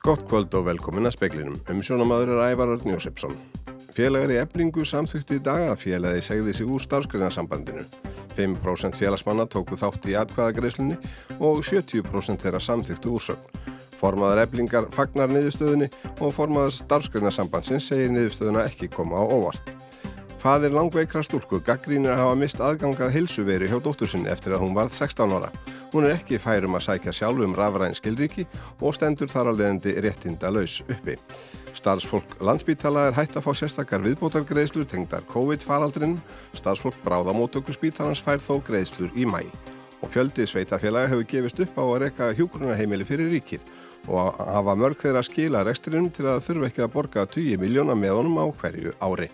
Gott kvöld og velkomin að speklinum. Umsjónamaður er Ævar Örn Jósefsson. Félagar í eblingu samþukti í dag að félagi segði sig úr starfsgreinasambandinu. 5% félagsmanna tóku þátt í atkvæðagreislunni og 70% þeirra samþuktu úrsögn. Formaður eblingar fagnar niðurstöðunni og formaður starfsgreinasambandsins segir niðurstöðuna ekki koma á óvart. Fadir langveikra stúlku gaggrínir að hafa mist aðgangað hilsuveri hjá dóttur sinni eftir að hún varð 16 ára. Hún er ekki færum að sækja sjálf um rafræn skilriki og stendur þar að leðandi réttinda laus uppi. Starfsfólk landsbítala er hægt að fá sérstakar viðbótargreðslur tengdar COVID-faraldrinn. Starfsfólk bráðamótöku spítalans fær þó greiðslur í mæ. Og fjöldi sveitarfélagi hefur gefist upp á að rekka hjúgrunarheimili fyrir ríkið og hafa mörg þeirra skila reksturinnum til að þurfa ekki að borga 20 miljóna með honum á hverju ári.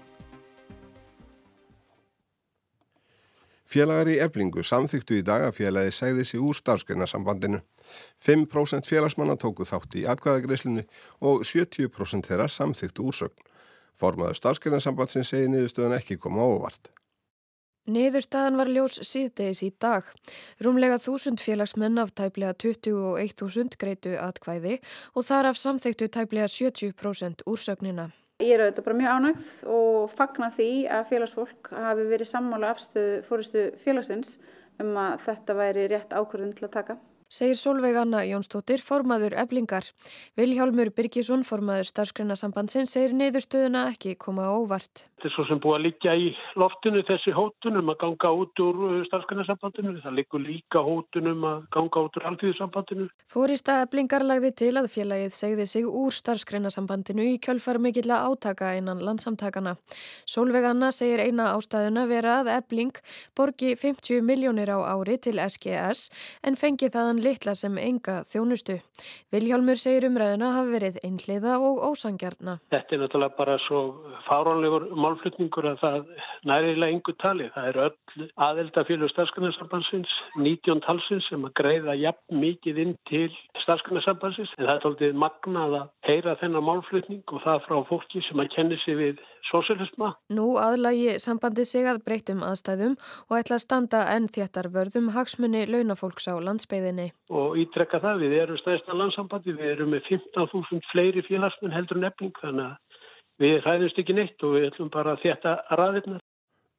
Félagar í eblingu samþyktu í dag að félagi segði sig úr starfsgreinasambandinu. 5% félagsmanna tóku þátt í atkvæðagreislinu og 70% þeirra samþyktu úrsögn. Formaður starfsgreinasambandsin segi niðurstöðan ekki koma óvart. Niðurstaðan var ljós síðdegis í dag. Rúmlega þúsund félagsmenn af tæplega 21.000 greitu atkvæði og þar af samþyktu tæplega 70% úrsögnina. Ég er auðvitað bara mjög ánægð og fagna því að félagsfólk hafi verið sammála afstöðu fóristu félagsins um að þetta væri rétt ákvörðun til að taka segir Solveig Anna Jónsdóttir, formaður eblingar. Viljálmur Birgisson, formaður starfskreinasambandsinn, segir neyðurstöðuna ekki koma óvart. Þetta er svo sem búið að liggja í loftinu þessi hótunum að ganga út úr uh, starfskreinarsambandinu. Það liggur líka hótunum að ganga út úr alþjóðsambandinu. Fórista eblingar lagði til að félagið segði sig úr starfskreinarsambandinu í kjölfar mikill að átaka einan landsamtakana. Solveig Anna segir eina ástæðuna vera að ebling borgi 50 miljónir á ári til SGS en fengi þaðan litla sem enga þjónustu. Viljálmur segir umræðuna hafi verið einhliða og ósangjarna. Þetta er náttúrulega bara svo fáránlegur málflutningur að það næriðilega engu tali. Það er öll aðeldafélag starfskanarsambansins, 19 talsins sem að greiða jafn mikið inn til starfskanarsambansins. En það er tóltið magnað að heyra þennan málflutning og það frá fólki sem að kenni sig við sósialisma. Nú aðlagi sambandi sig að breytum aðstæðum og ætla að standa enn þéttar vörðum hagsmunni launafólks á landsbeiðinni. Og ítrekka það, við erum stæðsta landsambandi, við erum með 15.000 fleiri félagsmenn heldur nefning þannig að við hræðumst ekki neitt og við ætlum bara að þetta raðirna.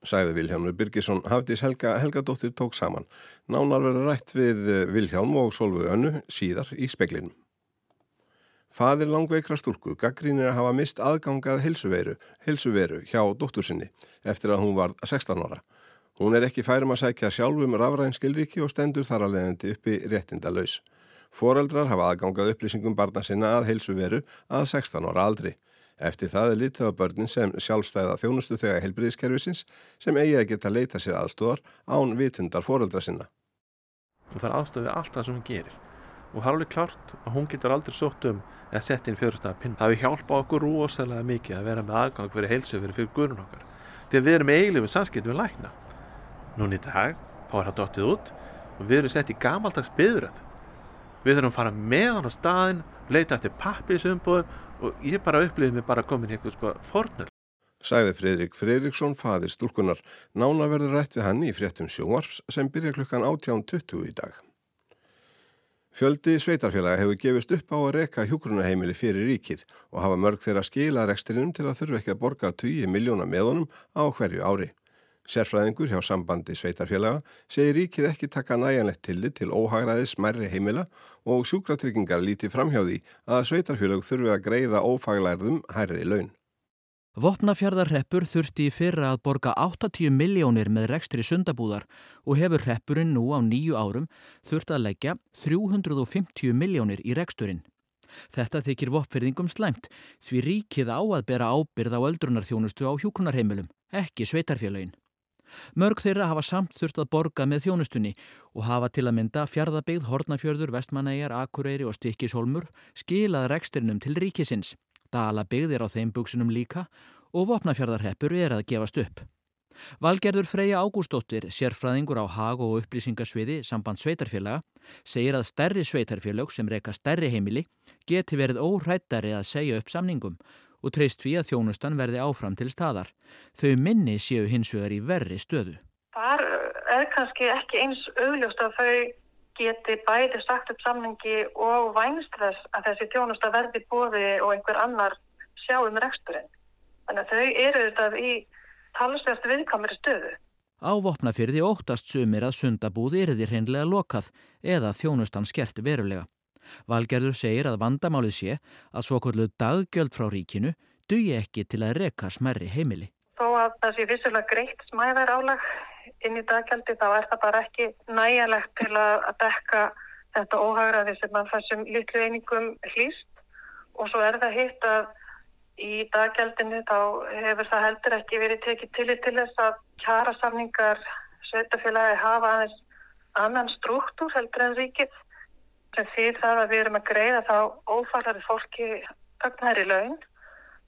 Sæði Vilhelmur Birgisson, Hafdís Helga Helgadóttir tók saman. Nánar verður rætt við eh, Vilhelm og Solveig Önnu síðar í speklinum. Fadir langveikra stúlku gaggrínir að hafa mist aðgangað hilsuveru, hilsuveru hjá dóttur sinni eftir að hún var 16 ára. Hún er ekki færum að sækja sjálfum rafræn skilriki og stendur þar að leiðandi uppi réttinda laus. Foreldrar hafa aðgangað upplýsingum barna sinna að heilsu veru að 16 ára aldri. Eftir það er litið á börnin sem sjálfstæða þjónustu þegar helbriðiskerfisins sem eigi að geta leita sér aðstóðar án vitundar foreldra sinna. Hún fær aðstöðu allt það sem hún gerir og það er alveg klart að hún getur aldrei sótt um að setja inn fjörstæða pinn. Það hefur hjálpað okkur rosalega mikið að vera með aðgang fyrir heilsu fyrir fyrir gurun okkar. Þegar við erum eiginlega samskiptum við lækna núna í dag, þá er það dottið út og við erum sett í gamaldags byðröð við þurfum að fara með hann á staðin leita eftir pappisumboðum og ég bara upplifið mig bara komin í eitthvað sko fornul Sæði Fredrik Fredriksson, fadir stúlkunar nána verður rætt við hann í fréttum sjónvarps sem byrja klukkan 18.20 í dag. Fjöldi sveitarfélaga hefur gefist upp á að reka hjúkrunaheimili fyrir ríkið og hafa mörg þeirra skila rekstrinum til að þurfa ekki að borga 20 miljóna með honum á hverju ári. Sérfræðingur hjá sambandi sveitarfélaga segir ríkið ekki taka næjanlegt tillit til óhagraðis smærri heimila og sjúkratryggingar líti framhjáði að sveitarfélag þurfi að greiða ófaglærðum hærri laun. Vopnafjörðarreppur þurfti í fyrra að borga 80 miljónir með rekstri sundabúðar og hefur reppurinn nú á nýju árum þurft að leggja 350 miljónir í reksturinn. Þetta þykir vopnfyrðingum slæmt því ríkið á að bera ábyrð á öldrunarþjónustu á hjúkunarheimilum, ekki sveitarfélagin. Mörg þeirra hafa samt þurft að borga með þjónustunni og hafa til að mynda fjardabigð, hornafjörður, vestmanæjar, akureyri og stikkishólmur skilað reksturinnum til ríkisins. Dalabigð er á þeim buksunum líka og vopnafjörðarheppur er að gefast upp. Valgerður Freyja Ágústóttir, sérfræðingur á hag og upplýsingasviði samband sveitarfélaga, segir að stærri sveitarfélag sem reyka stærri heimili geti verið óhrættari að segja upp samningum og treyst við að þjónustan verði áfram til staðar. Þau minni séu hins vegar í verri stöðu. Það er kannski ekki eins augljóst að þau geti bæði sagt upp samningi og vænst þess að þessi þjónusta verði bóði og einhver annar sjá um reksturinn. Þannig að þau eru þetta í talsvægt viðkamri stöðu. Á vopnafyrði óttast sumir að sundabúð erði hreinlega lokað eða þjónustan skert verulega. Valgerður segir að vandamálið sé að svo kolluð daggjöld frá ríkinu dugi ekki til að reka smerri heimili. Þó að það sé vissulega greitt smæðar álag inn í daggjaldi þá er það bara ekki nægjalegt til að dekka þetta óhagraði sem að þessum litlu einingum hlýst og svo er það hitt að í daggjaldinu þá hefur það heldur ekki verið tekið til til þess að kjara samningar sveitafélagi hafa aðeins annan struktúr heldur en ríkið sem þýr það að við erum að greiða þá ófallari fólki ögnæri laun.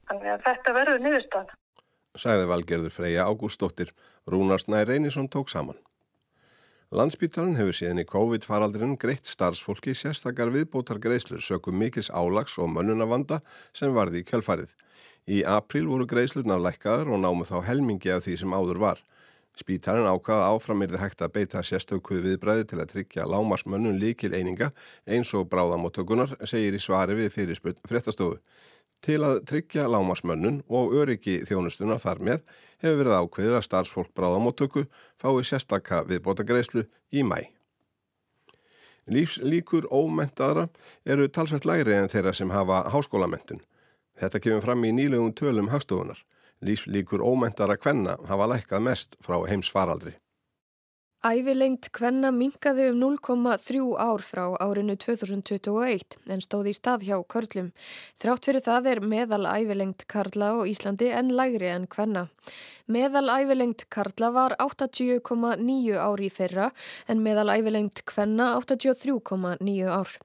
Þannig að þetta verður niðurstað. Sæði valgerður Freyja Ágústóttir, Rúnarsnæ Reynisson tók saman. Landsbítalinn hefur síðan í COVID-faraldrinum greitt starfsfólki sérstakar viðbótar greiðslur sökum mikils álags og mönnunavanda sem varði í kjölfarið. Í april voru greiðslurna lækkaður og námu þá helmingi af því sem áður var. Spítalinn ákvaða áframirði hægt að beita sérstökuð viðbræði til að tryggja lámarsmönnun líkil eininga eins og bráðamóttökunar segir í svari við fyrirspöld fréttastofu. Til að tryggja lámarsmönnun og öryggi þjónustunar þar með hefur verið ákveðið að starfsfólk bráðamóttöku fái sérstakka viðbóta greiðslu í mæ. Lífslíkur ómentaðra eru talsveit læri en þeirra sem hafa háskólamentun. Þetta kemur fram í nýlegum tölum hagstofunar. Lífslíkur ómentara kvenna hafa lækkað mest frá heimsfaraldri. Ævilengt kvenna minkaði um 0,3 ár frá árinu 2021 en stóði í stað hjá körlum. Þrátt fyrir það er meðal ævilengt karla á Íslandi en lægri en kvenna. Meðal ævilengt karla var 80,9 ár í fyrra en meðal ævilengt kvenna 83,9 ár.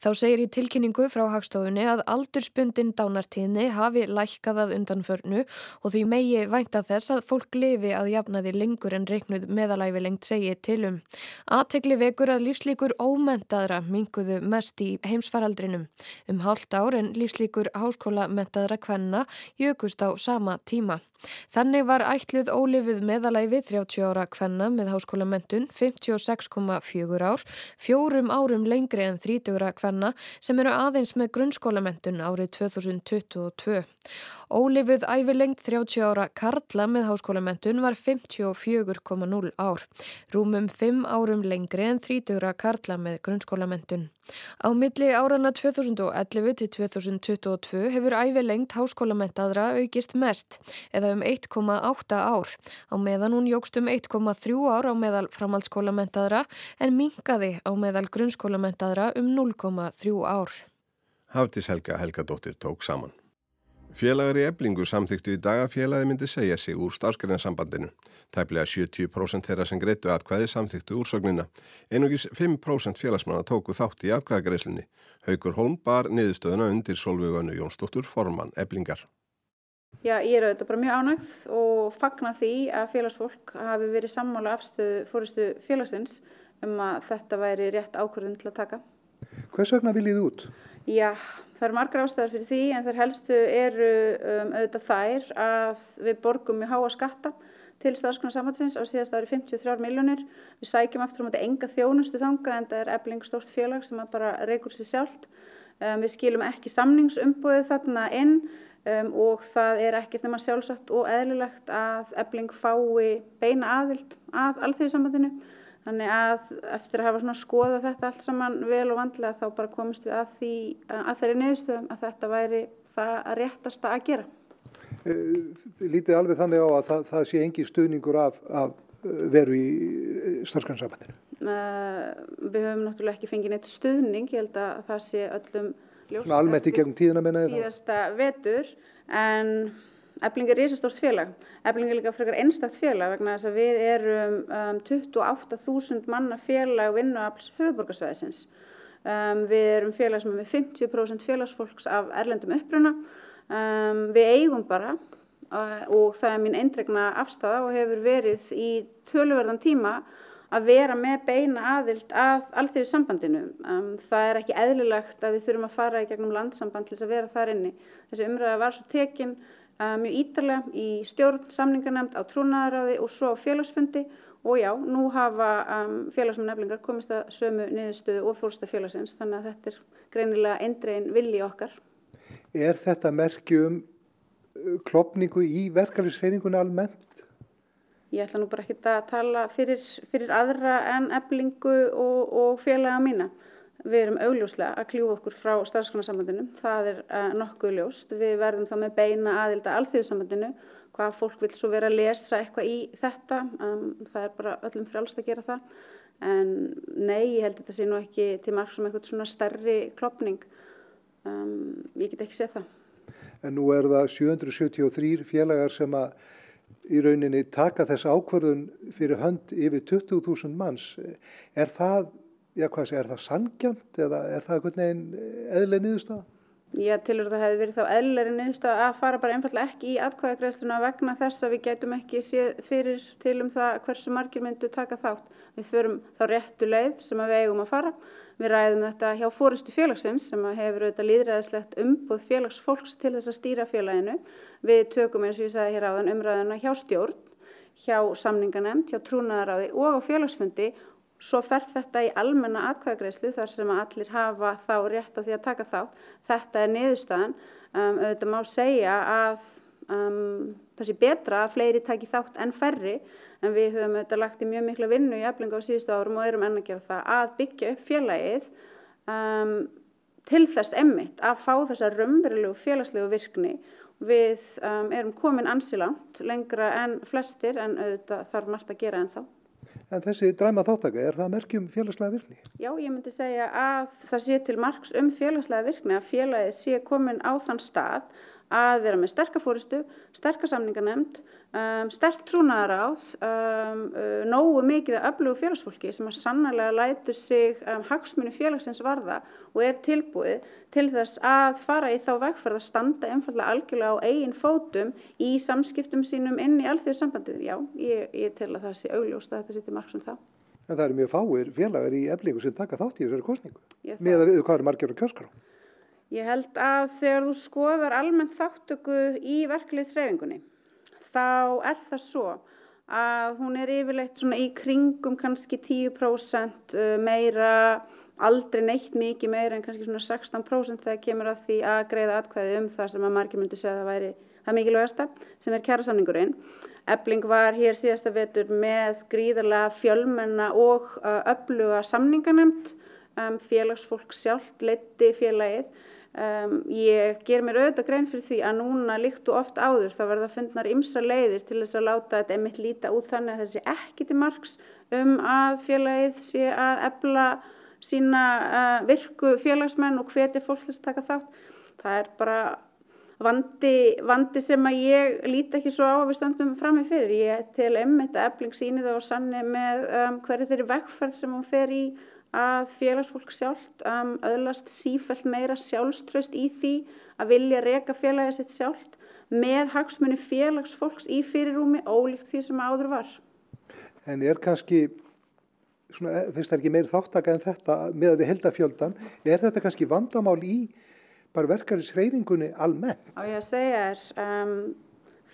Þá segir í tilkynningu frá hagstofunni að aldurspundin dánartíðni hafi lækkað að undanförnu og því megi vænta þess að fólk lifi að jafnaði lengur en reiknuð meðal ævilengt segi tilum. Aðtegli vekur að lífslíkur ómentaðra minguðu mest í heimsfaraldrinum. Um hálft ár en lífslíkur háskólamentaðra kvenna jökust á sama tíma. Þannig var ætluð ólifið meðalæfi 30 ára kvenna með háskólamentun 56,4 ár, fjórum árum lengri en 30 ára kvenna sem eru aðeins með grunnskólamentun árið 2022. Ólifið æfilengt 30 ára karla með háskólamentun var 54,0 ár, rúmum 5 árum lengri en 30 ára karla með grunnskólamentun. Á milli árana 2011 til 2022 hefur æfilengt háskólamentaðra aukist mest eða um 1,8 ár á meðan hún jógst um 1,3 ár á meðal framhaldsskólamentaðra en mingaði á meðal grunnskólamentaðra um 0,3 ár. Haftis Helga Helgadóttir tók saman. Félagar í eblingu samþyktu í dag að félagi myndi segja sig úr starfsgrænarsambandinu. Tæplega 70% þeirra sem greitu atkvæði samþyktu úrsögnina. Einugis 5% félagsmanna tóku þátt í atkvæðagreislinni. Haugur Holm bar niðurstöðuna undir Solveiganu Jónsdóttur formann eblingar. Já, ég er auðvitað bara mjög ánægð og fagna því að félagsfólk hafi verið sammála afstöðu fóristu félagsins um að þetta væri rétt ákvörðun til að taka. Hvers vegna viljið þið út? Já, það eru margar ástæðar fyrir því en þær helstu eru um, auðvitað þær að við borgum í háa skatta til starfsgrunarsamhansins á síðast ári 53 miljónir. Við sækjum aftur um þetta enga þjónustu þanga en það er ebling stórt félag sem bara reykur sér sjálft. Um, við skilum ekki samningsumbúið þarna inn um, og það er ekkert nema sjálfsagt og eðlilegt að ebling fái beina aðild að alþjóðsambandinu. Þannig að eftir að hafa skoða þetta allt saman vel og vandlega þá bara komist við að, því, að þeirri niðurstöðum að þetta væri það að réttasta að gera. Eh, lítið alveg þannig á að það, það sé engi stuðningur af, af eh, veru í eh, starfsgrannsambandinu? Við höfum náttúrulega ekki fengið neitt stuðning, ég held að það sé öllum ljóst. Svona almennt í gegnum tíðina menna eða? Síðasta vetur en Ebling er risastórt félag. Ebling er líka frekar einstakt félag vegna þess að við erum um, 28.000 manna félag vinnuafls höfuborgarsvæðisins. Um, við erum félag sem er með 50% félagsfólks af erlendum uppruna. Um, við eigum bara uh, og það er mín eindregna afstæða og hefur verið í töluverðan tíma að vera með beina aðild að allþjóðu sambandinu. Um, það er ekki eðlilegt að við þurfum að fara í gegnum landsamband til þess að vera þar inni. Þessi umræða var svo tekinn mjög ítalega í stjórn, samningarnemnd, á trúnaðaráði og svo á félagsfundi og já, nú hafa um, félagsmenneflingar komist að sömu niðurstöðu og fórsta félagsins þannig að þetta er greinilega eindregin vilji okkar. Er þetta merkjum uh, klopningu í verkefnisreiningunni almennt? Ég ætla nú bara ekki að tala fyrir, fyrir aðra en eblingu og, og félaga mína. Við erum augljóslega að kljúfa okkur frá starfskonarsamandinu, það er uh, nokkuð ljóst. Við verðum þá með beina aðilda alþjóðsambandinu, hvað fólk vil svo vera að lesa eitthvað í þetta, um, það er bara öllum frjálst að gera það. En nei, ég held þetta sé nú ekki til marg sem eitthvað svona stærri klopning, um, ég get ekki séð það. En nú er það 773 félagar sem að í rauninni taka þess ákvörðun fyrir hönd yfir 20.000 manns. Er það, já sé, er það sangjant eða er það einhvern veginn eðlega niðurstaða? Já, tilur það hefði verið þá eðlega niðurstaða að fara bara einfallega ekki í atkvæðagreðsluna vegna þess að við getum ekki séð fyrir til um það hversu margir myndu taka þátt. Við förum þá réttu leið sem við eigum að fara. Við ræðum þetta hjá fórustu félagsins sem hefur auðvitað líðræðislegt umbúð félagsfólks til þess að stýra félaginu. Við tökum eins og ég sagði hér áðan umræðuna hjá stjórn, hjá samninganemnd, hjá trúnaðaráði og á félagsfundi. Svo fer þetta í almenna atkvæðagreyslu þar sem allir hafa þá rétt á því að taka þátt. Þetta er niðurstaðan. Um, auðvitað má segja að um, það sé betra að fleiri taki þátt en færri en við höfum þetta lagt í mjög mikla vinnu í eflinga á síðustu árum og erum enn að gera það að byggja upp félagið um, til þess emmitt að fá þessa raunverulegu félagslegu virkni. Við um, erum komin ansilant lengra en flestir en auðvitað þarf margt að gera en þá. En þessi dræma þáttaka, er það merkjum félagslega virkni? Já, ég myndi segja að það sé til margs um félagslega virkni að félagið sé komin á þann stað að vera með sterkafóristu, sterkasamningarnemnd, um, sterk trúnaðaráð, um, uh, nógu mikið að öflugu félagsfólki sem að sannlega lætur sig um, hagsmunni félagsins varða og er tilbúið til þess að fara í þá vegferð að standa einfallega algjörlega á eigin fótum í samskiptum sínum inn í alþjóðsambandið. Já, ég, ég tel að það sé augljóst að þetta sýtti margsum það. En það eru mjög fáir félagar í eflingu sem taka þátt í þessari kostningu með að við hvað eru margir á kjörskrá. Ég held að þegar þú skoðar almennt þáttöku í verkefliðsreyfingunni þá er það svo að hún er yfirleitt svona í kringum kannski 10% meira, aldrei neitt mikið meira en kannski svona 16% þegar kemur að því að greiða atkvæði um það sem að margir myndi segja að það væri það mikilvægasta sem er kjærasamningurinn. Ebling var hér síðasta vetur með gríðarlega fjölmenna og öfluga samninganemt, um, félagsfólk sjálft leiti félagið Um, ég ger mér auðvitað grein fyrir því að núna líkt og oft áður þá verða fundnar ymsa leiðir til þess að láta þetta einmitt líta út þannig að þessi ekki til margs um að félagið sé að ebla sína uh, virku félagsmenn og hvetja fólk þess að taka þátt. Það er bara vandi, vandi sem að ég líti ekki svo á að við stöndum fram með fyrir. Ég til einmitt að ebling síni það og sanni með um, hverju þeirri vegferð sem hún fer í að félagsfólk sjálft um, öðlast sífælt meira sjálfströst í því að vilja reyka félagið sitt sjálft með hagsmunni félagsfólks í fyrirrúmi ólíkt því sem áður var. En er kannski, svona, finnst það ekki meir þáttaka en þetta með að við held að fjöldan, er þetta kannski vandamál í bara verkarisreifingunni almennt? Á ég að segja er, um,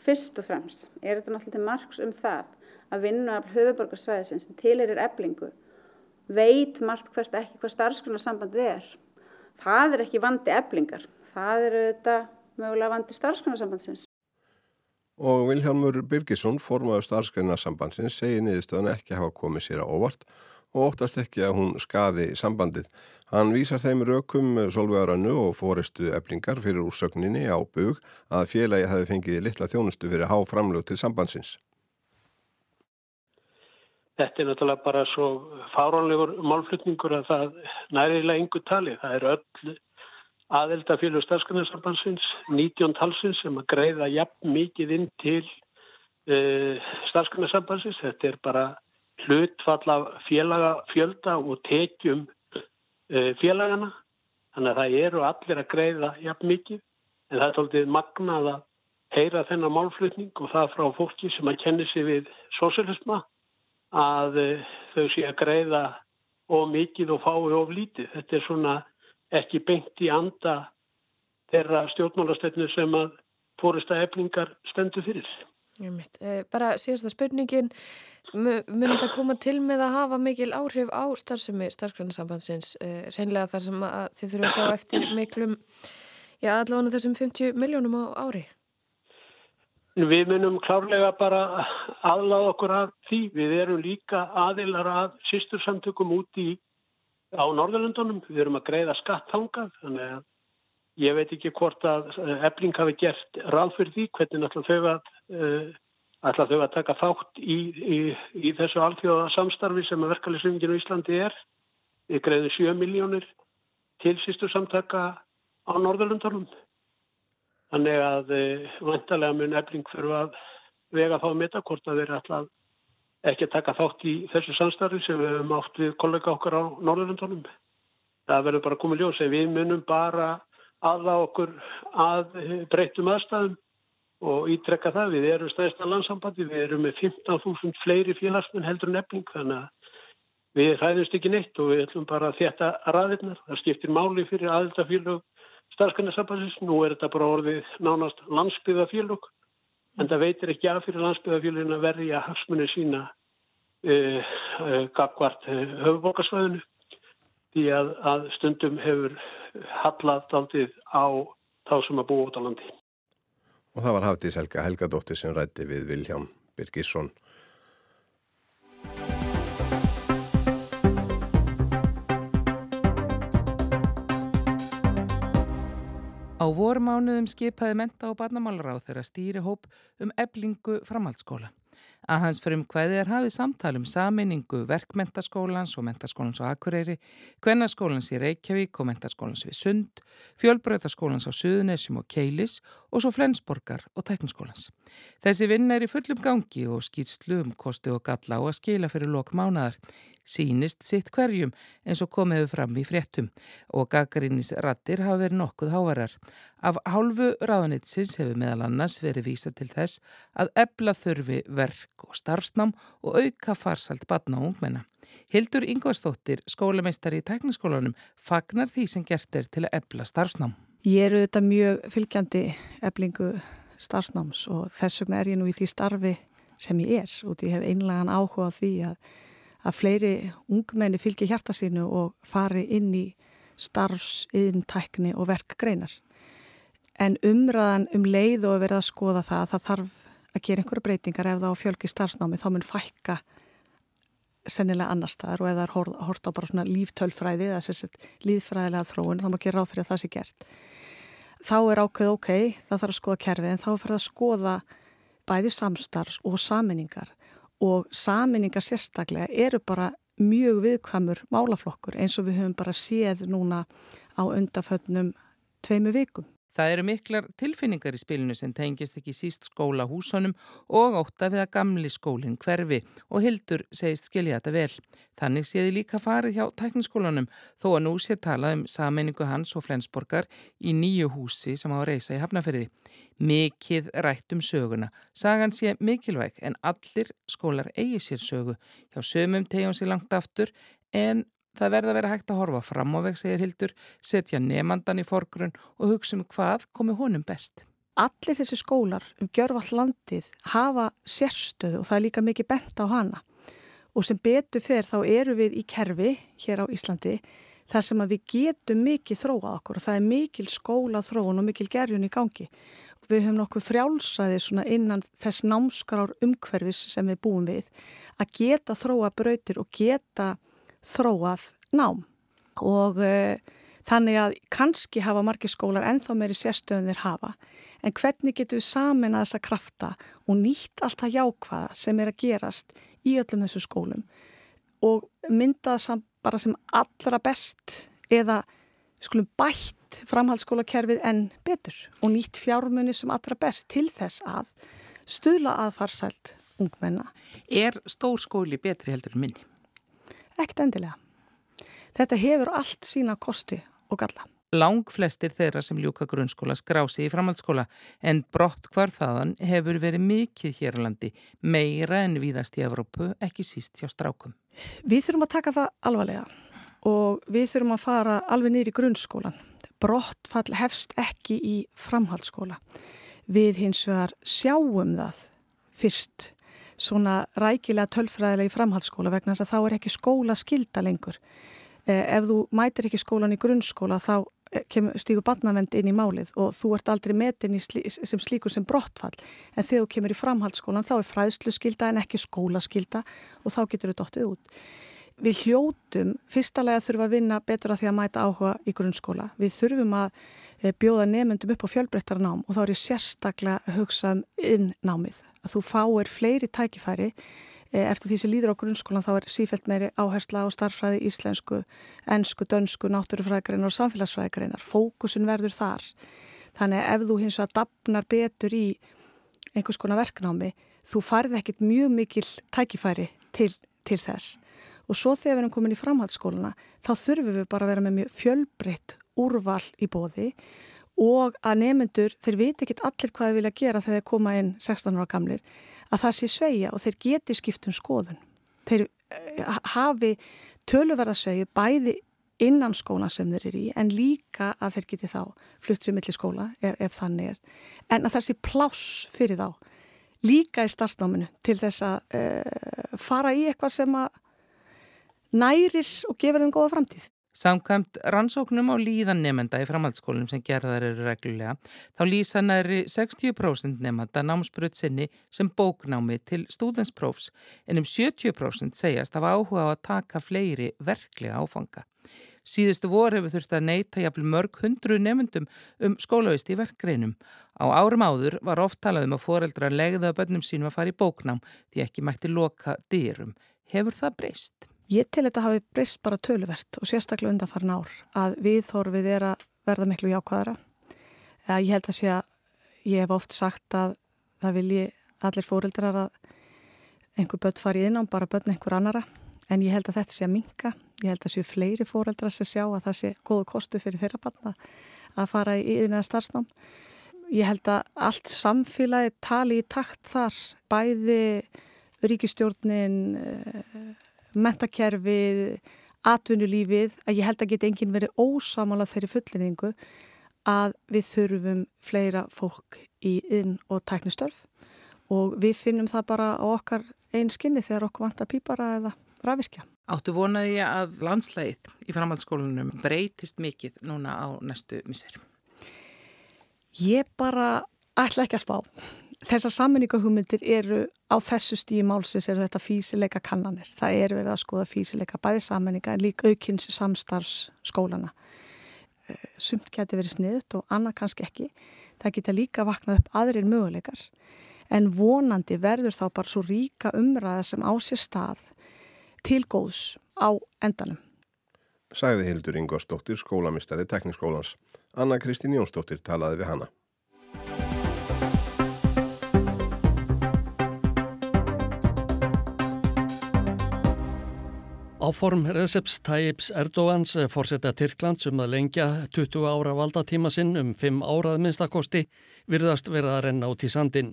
fyrst og fremst er þetta náttúrulega margs um það að vinna af höfuborgarsvæðisins sem til er eblingu veit margt hvert ekki hvað starfsgrunnarsambandið er. Það er ekki vandi eblingar, það er auðvitað mögulega vandi starfsgrunarsambandsins. Og Vilhelmur Birgisson, formaður starfsgrunarsambandsins, segir niðurstöðan ekki hafa komið sér á óvart og óttast ekki að hún skaði sambandið. Hann vísar þeim rökum solvegarönnu og fóristu eblingar fyrir úrsögninni á bug að félagi hafi fengið litla þjónustu fyrir háframlög til sambandsins. Þetta er náttúrulega bara svo fáránlegur málflutningur að það næriðilega yngur tali. Það eru öll aðelda félug starfsgrunarsambansins, 19 talsins sem að greiða jafn mikið inn til uh, starfsgrunarsambansins. Þetta er bara hlutfall af félaga fjölda og tekjum uh, félagana. Þannig að það eru allir að greiða jafn mikið en það er tóltið magnað að heyra þennan málflutning og það frá fólki sem að kenni sig við sósialisma að eh, þau sé að greiða of mikið og fái of lítið. Þetta er svona ekki beint í anda þeirra stjórnmálastöfnu sem að fórista eflingar stendur fyrir. Eh, bara síðasta spurningin, munir þetta koma til með að hafa mikil áhrif á starfsemi starfsgrunarsambandsins, eh, reynlega þar sem þið þurfum að sjá eftir miklum, já allavega þessum 50 miljónum á ári? Við munum klárlega bara aðláða okkur að því. Við erum líka aðilar að sýstursamtökum út í á Norðurlundunum. Við erum að greiða skattangað, þannig að Ég veit ekki hvort að ebling hafi gert ráð fyrir því hvernig ætla þau að, uh, ætla þau að taka þátt í, í, í þessu alþjóða samstarfi sem að verkefælisringinu í Íslandi er. Við greiðum 7 miljónir til sístu samtaka á Norðurlundarum. Þannig að uh, vantarlega mun ebling fyrir að vega þá að metta hvort að þeir ætla ekki að taka þátt í þessu samstarfi sem við höfum átt við kollega okkar á Norðurlundarum. Það verður bara komið ljós en við munum bara aða okkur að breytum aðstæðum og ítrekka það. Við erum stæðist að landsambandi, við erum með 15.000 fleiri félagsmenn heldur nefning þannig að við hræðumst ekki neitt og við ætlum bara að þetta ræðirnar. Það skiptir máli fyrir aðeldafélög starfskanarsambansins. Nú er þetta bara orðið nánast landsbyðafélög en það veitir ekki af fyrir landsbyðafélögin að verja hafsmunni sína uh, uh, gagvart uh, höfuborgarsvæðinu því að, að stundum hefur hallað aldrei á þá sem að búa út á landi. Og það var Hafdís Helga Helgadóttir sem rætti við Viljám Birgisson. Vormánuðum skipaði menta og barnamálar á þeirra stýri hóp um eblingu framhaldsskóla. Að hans fyrir um hvaðið er hafið samtalum saminningu verkmentaskólans og mentaskólans á Akureyri, kvennaskólans í Reykjavík og mentaskólans við Sund, fjölbröðaskólans á Suðunesjum og Keilis og svo Flensborgar og Tekniskólans. Þessi vinn er í fullum gangi og skýrslu um kosti og galla á að skila fyrir lok mánaðar sínist sitt hverjum eins og komiðu fram í fréttum og Gagarinnis rattir hafa verið nokkuð hávarar. Af hálfu ráðanitsins hefur meðal annars verið vísa til þess að ebla þurfi verk og starfsnám og auka farsalt batna og ungmenna. Hildur Yngvarstóttir, skólameistari í tekniskólanum, fagnar því sem gert er til að ebla starfsnám. Ég eru þetta mjög fylgjandi eblingu starfsnáms og þess vegna er ég nú í því starfi sem ég er og ég hef einlegan áhuga á því að að fleiri ungmenni fylgja hjarta sínu og fari inn í starfs, yðntækni og verkgreinar. En umræðan um leið og að verða að skoða það að það þarf að gera einhverja breytingar ef það á fjölki starfsnámi þá mun fækka sennilega annar staðar og ef það er hort á bara svona líftölfræði eða sérstætt líðfræðilega þróun þá má ekki ráð fyrir að það sé gert. Þá er ákveð ok, það þarf að skoða kerfið en þá fyrir að skoða bæði samstarfs og saminningar og saminningar sérstaklega eru bara mjög viðkvæmur málaflokkur eins og við höfum bara séð núna á undaföldnum tveimu vikum. Það eru miklar tilfinningar í spilinu sem tengist ekki síst skóla húsunum og óta við að gamli skólinn hverfi og Hildur segist skilja þetta vel. Þannig séði líka farið hjá tækniskólanum þó að nú sé talað um sammenningu hans og Flensborgar í nýju húsi sem á að reysa í Hafnafyrði. Mikið rætt um söguna. Sagan sé mikilvæg en allir skólar eigi sér sögu. Hjá sömum tegjum sér langt aftur en Það verða að vera hægt að horfa fram á veg, segir Hildur, setja nefnandan í forgrunn og hugsa um hvað komi honum best. Allir þessi skólar um gjörfall landið hafa sérstöðu og það er líka mikið bent á hana. Og sem betur fyrir þá eru við í kerfi hér á Íslandi þar sem við getum mikið þróað okkur og það er mikil skóla þróun og mikil gerjun í gangi. Við höfum nokkuð frjálsræði innan þess námskrar umhverfis sem við búum við að geta þróa brautir og geta þróað nám og uh, þannig að kannski hafa margir skólar enþá meiri sérstöðun þeir hafa en hvernig getur við samin að þessa krafta og nýtt allt það jákvæða sem er að gerast í öllum þessu skólum og mynda það bara sem allra best eða skulum bætt framhaldsskólakerfið en betur og nýtt fjármunni sem allra best til þess að stuðla aðfarsælt ungmenna. Er stór skóli betri heldur en minni? Ekkert endilega. Þetta hefur allt sína kosti og galla. Lang flestir þeirra sem ljúka grunnskóla skrási í framhaldsskóla en brott hvar þaðan hefur verið mikið hér á landi, meira en víðast í Evrópu, ekki síst hjá strákum. Við þurfum að taka það alvarlega og við þurfum að fara alveg nýri grunnskólan. Brottfall hefst ekki í framhaldsskóla. Við hins vegar sjáum það fyrst svona rækilega tölfræðilega í framhaldsskóla vegna þess að þá er ekki skóla skilda lengur. Eh, ef þú mætir ekki skólan í grunnskóla þá eh, stígur barnavend inn í málið og þú ert aldrei metin slí, sem slíkur sem brottfall en þegar þú kemur í framhaldsskólan þá er fræðslu skilda en ekki skóla skilda og þá getur þú dottið út. Við hljótum, fyrstalega þurfum að vinna betur að því að mæta áhuga í grunnskóla. Við þurfum að bjóða nefnendum upp á fjölbreyttarnám og þá er ég sérstaklega að hugsa um innnámið. Að þú fáir fleiri tækifæri Eh, eftir því sem líður á grunnskólan þá er sífælt meiri áhersla á starfræði íslensku, ennsku, dönsku, náttúrufræðgreinar og samfélagsfræðgreinar. Fókusin verður þar. Þannig að ef þú hins að dapnar betur í einhvers konar verknámi, þú farið ekkit mjög mikil tækifæri til, til þess. Og svo þegar við erum komin í framhaldsskóluna, þá þurfum við bara að vera með mjög fjölbreytt úrval í bóði og að nefnendur, þeir veit ekki allir hvað þeir vilja gera þegar þeir koma inn 16 ára gamlir að það sé sveia og þeir geti skiptum skoðun. Þeir uh, hafi töluverða sveigi bæði innan skóla sem þeir eru í en líka að þeir geti þá flutt sem millir skóla ef, ef þannig er. En að það sé pláss fyrir þá líka í starfsnáminu til þess að uh, fara í eitthvað sem að nærir og gefur þeim góða framtíð. Samkvæmt rannsóknum á líðan nefnda í framhaldsskólum sem gerðar eru reglulega þá lýsa næri 60% nefnda námsbröð sinni sem bóknámi til stúdensprófs en um 70% segjast af áhuga á að taka fleiri verklega áfanga. Síðustu vor hefur þurft að neyta jafnvel mörg hundru nefndum um skólavist í verkreinum. Á árum áður var oft talað um að foreldra legða bönnum sínum að fara í bóknám því ekki mætti loka dyrum. Hefur það breyst? Ég til þetta hafi breyst bara töluvert og sérstaklega undanfarn ár að viðhorfið er að verða miklu jákvæðara. Ég held að sé að ég hef oft sagt að það vilji allir fóreldrar að einhver börn fari inn á bara börn einhver annara en ég held að þetta sé að minka. Ég held að séu fleiri fóreldrar sem sjá að það sé góðu kostu fyrir þeirra barna að fara í yðinlega starfsnám. Ég held að allt samfélagi tali í takt þar, bæði ríkistjórnin mentakerfið, atvinnulífið, að ég held að geta enginn verið ósamála þeirri fullinningu að við þurfum fleira fólk í inn og tæknistörf og við finnum það bara á okkar einn skinni þegar okkur vantar pípara eða rafvirkja. Áttu vonaði að landslægið í framhaldsskólanum breytist mikið núna á næstu misser? Ég bara ætla ekki að spá. Þessar sammenningahumundir eru á þessu stíi málsins eru þetta físileika kannanir. Það er verið að skoða físileika bæði sammenninga en líka aukins samstarfsskólana. Eh, sumt getur verið sniðt og annað kannski ekki. Það geta líka vaknað upp aðrir möguleikar. En vonandi verður þá bara svo ríka umræða sem á sér stað til góðs á endanum. Sæði Hildur Ingvarsdóttir, skólamistari tekniskólans. Anna Kristín Jónsdóttir talaði við hana. Áform Receps Tayyip Erdogans fórsetta Tyrklands um að lengja 20 ára valdatíma sinn um 5 árað minnstakosti virðast verða að renna út í sandin.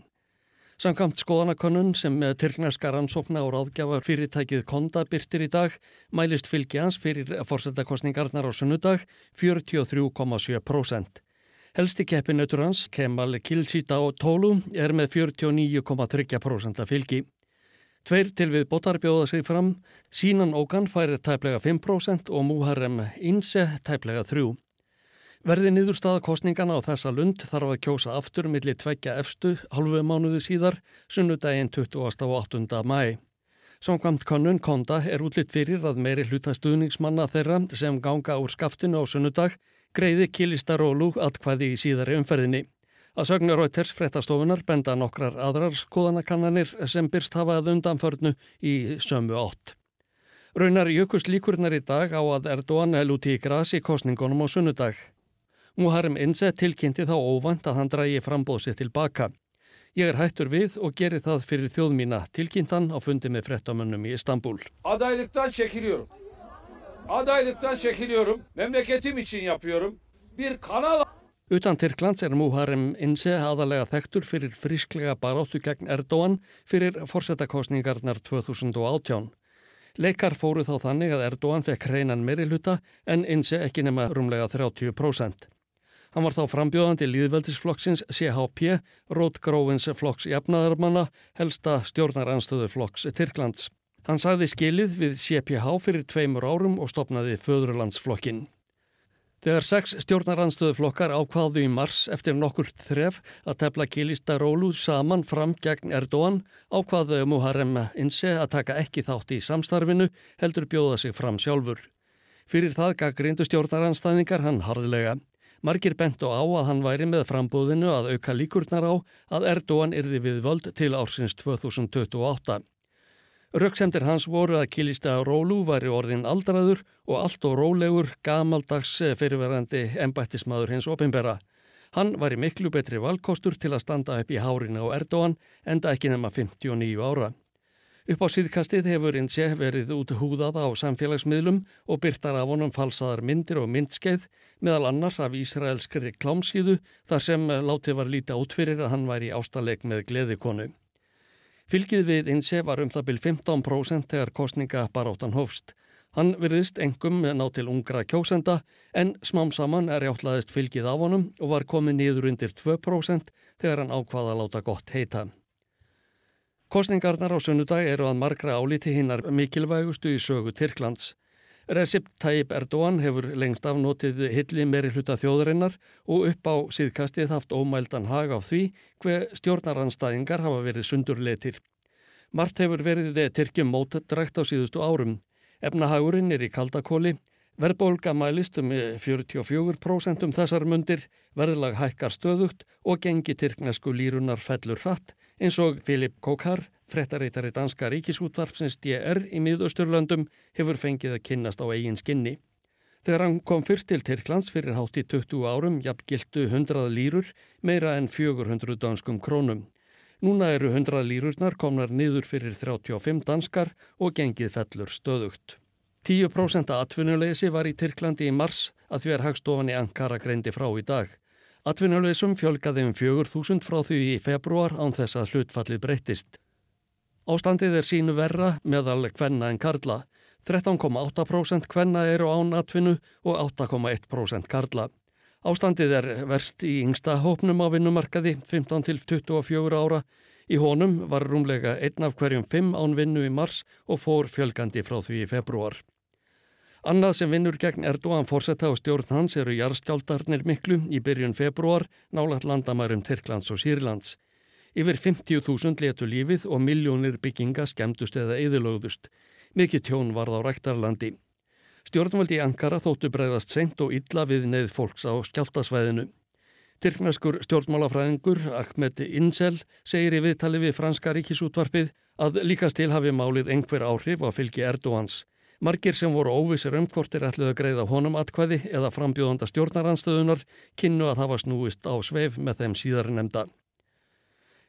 Samkamt skoðanakonun sem Tyrknarska rannsókna og ráðgjafar fyrirtækið Konda byrtir í dag mælist fylgjans fyrir fórsetakostningarnar á sunnudag 43,7%. Helsti keppinautur hans, Kemal Kilchita og Tólu, er með 49,3% fylgi. Tveir til við botar bjóða sig fram, sínan Ókan færi tæplega 5% og Muharrem Inse tæplega 3%. Verði niðurstaða kostningana á þessa lund þarf að kjósa aftur millir tveggja efstu halvu mánuðu síðar, sunnudaginn 28. mæ. Samkvæmt konun Konda er útlitt fyrir að meiri hluta stuðningsmanna þeirra sem ganga úr skaftinu á sunnudag greiði Kilistarólu atkvæði í síðari umferðinni. Að sögnu Rauters frettastofunar benda nokkrar aðrar skoðanakannanir sem byrst hafað undanförnu í sömu átt. Raunar jökust líkurnar í dag á að Erdogan lúti í grasi kostningunum á sunnudag. Muharrem Inse tilkynnti þá óvand að hann drægi frambóðsið tilbaka. Ég er hættur við og gerir það fyrir þjóð mína tilkynntan á fundi með frettamönnum í Istanbul. Adaylıktan çekiliyorum. Adaylıktan çekiliyorum. Memleketim için yapıyorum. Bir kanal Utan Tyrklands er Muharrem Inse aðalega þektur fyrir frísklega baráttu gegn Erdogan fyrir fórsetakostningarnar 2018. Leikar fóru þá þannig að Erdogan fekk hreinan meiri luta en Inse ekki nema rúmlega 30%. Hann var þá frambjóðandi líðveldisflokksins CHP, Rótgrófins flokks jafnaðarmanna, helsta stjórnaranstöðu flokks Tyrklands. Hann sagði skilið við CPH fyrir tveimur árum og stopnaði Föðurlandsflokkin. Þegar sex stjórnaranstöðuflokkar ákvaðu í mars eftir nokkur þref að tefla kilista rólu saman fram gegn Erdóan ákvaðu Muharrem Inse að taka ekki þátt í samstarfinu heldur bjóða sig fram sjálfur. Fyrir það gaggrindu stjórnaranstæðingar hann harðlega. Margir bent á að hann væri með frambúðinu að auka líkurnar á að Erdóan yrði við völd til ársins 2028. Röksemdir hans voru að kilista Rólu væri orðin aldraður og allt og rólegur gamaldags fyrirverandi embættismadur hins opinbera. Hann var í miklu betri valkostur til að standa upp í hárinu á Erdóan enda ekki nema 59 ára. Upp á síðkastið hefur Inse verið út húðað á samfélagsmiðlum og byrtar af honum falsaðar myndir og myndskeið meðal annars af Ísraelskri klámsíðu þar sem látið var lítið átfyrir að hann væri ástaleg með gleðikonu. Fylgið við Inse var um það byrj 15% þegar kostninga baróttan hófst. Hann virðist engum ná til ungra kjósenda en smám saman er játtlaðist fylgið af honum og var komið niður undir 2% þegar hann ákvaða að láta gott heita. Kostningarnar á sunnudag eru að margra álíti hinnar mikilvægustu í sögu Tyrklands. Recep Tayyip Erdogan hefur lengst af notið hilli meiri hluta þjóðarinnar og upp á síðkastið haft ómældan hag á því hver stjórnaranstæðingar hafa verið sundurleitir. Mart hefur verið Tyrkjum mótdrækt á síðustu árum. Efnahagurinn er í kaldakóli, verðbólga mælist um 44% um þessar mundir, verðlag hækkar stöðugt og gengi tyrknesku lírunar fellur hratt eins og Filip Kokar Frettareitari danska ríkisútvarpsins DR í miðausturlöndum hefur fengið að kynnast á eigin skinni. Þegar hann kom fyrst til Tyrklands fyrir hátt í 20 árum jafngildu 100 lýrur meira en 400 danskum krónum. Núna eru 100 lýrurnar komnar niður fyrir 35 danskar og gengið fellur stöðugt. 10% atvinnuleysi var í Tyrklandi í mars að því er hagstofan í Ankara greindi frá í dag. Atvinnuleysum fjölgaði um 4.000 frá því í februar án þess að hlutfallið breyttist. Ástandið er sínu verra meðal kvenna en karla. 13,8% kvenna eru án atvinnu og 8,1% karla. Ástandið er verst í yngsta hópnum á vinnumarkaði 15 til 24 ára. Í honum var rúmlega einn af hverjum 5 án vinnu í mars og fór fjölgandi frá því í februar. Annað sem vinnur gegn Erdogan fórsetta og stjórn hans eru jarðskjáldarnir miklu í byrjun februar nálat landamærum Tyrklands og Sýrlands. Yfir 50.000 letu lífið og miljónir bygginga skemmtust eða eðilögðust. Mikið tjón varð á ræktarlandi. Stjórnvaldi í Ankara þóttu breyðast senkt og illa við neð fólks á skjáltasvæðinu. Tyrknaskur stjórnmálafræðingur Ahmed Insel segir í viðtali við franska ríkisútvarpið að líkast til hafi málið einhver áhrif á fylgi Erdóans. Margir sem voru óvissir um hvort er ætluð að greiða honum atkvæði eða frambjóðanda stjórnaranstöðunar kynnu að hafa snúist á sveif með þeim síðar nefnda.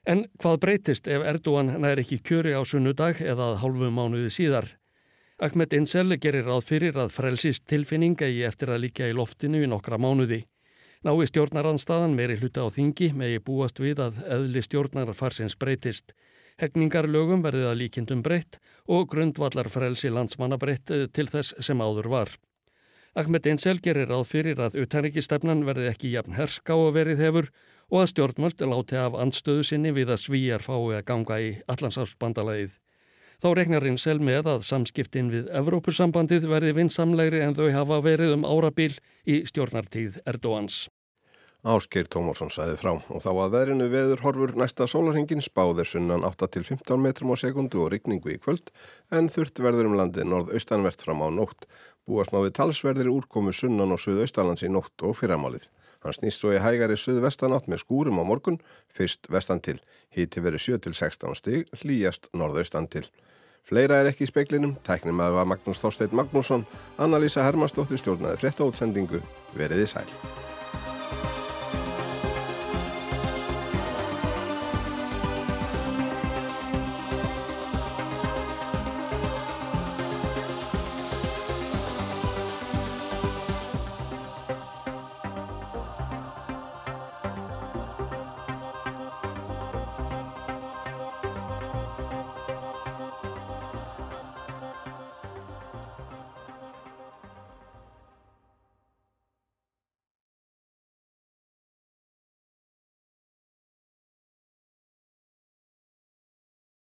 En hvað breytist ef Erdúan nær ekki kjöri á sunnudag eða hálfu mánuði síðar? Ahmed Insel gerir ráð fyrir að frelsist tilfinninga í eftir að líka í loftinu í nokkra mánuði. Nái stjórnaranstaðan meiri hluta á þingi megi búast við að eðli stjórnarfarsins breytist. Hegningarlögum verðið að líkindum breytt og grundvallar frelsi landsmanna breytt eh, til þess sem áður var. Ahmed Insel gerir ráð fyrir að utanrikistefnan verði ekki jafn herská og verið hefur og að stjórnmöld láti af andstöðu sinni við að svíjar fái að ganga í allansafsbandalagið. Þá regnar Rinsel með að samskiptin við Evrópussambandið verði vinsamlegri en þau hafa verið um árabil í stjórnartíð Erdóans. Áskeir Tómarsson sæði frá og þá að verinu veður horfur næsta sólarhingin spáðir sunnan 8-15 metrum á sekundu og rigningu í kvöld en þurft verður um landið norðaustanvert fram á nótt. Búast má við talsverðir úrkomu sunnan og suðaustalands í nótt og fyrramálið. Hann snýst svo í hægari suðvestanátt með skúrum á morgun, fyrst vestan til. Híti verið 7-16 stig, hlýjast norðaustan til. Fleira er ekki í speiklinum, tæknum að var Magnús Þorsteit Magnússon, Anna-Lísa Hermannsdóttir stjórnaði frétta útsendingu, veriði sæl.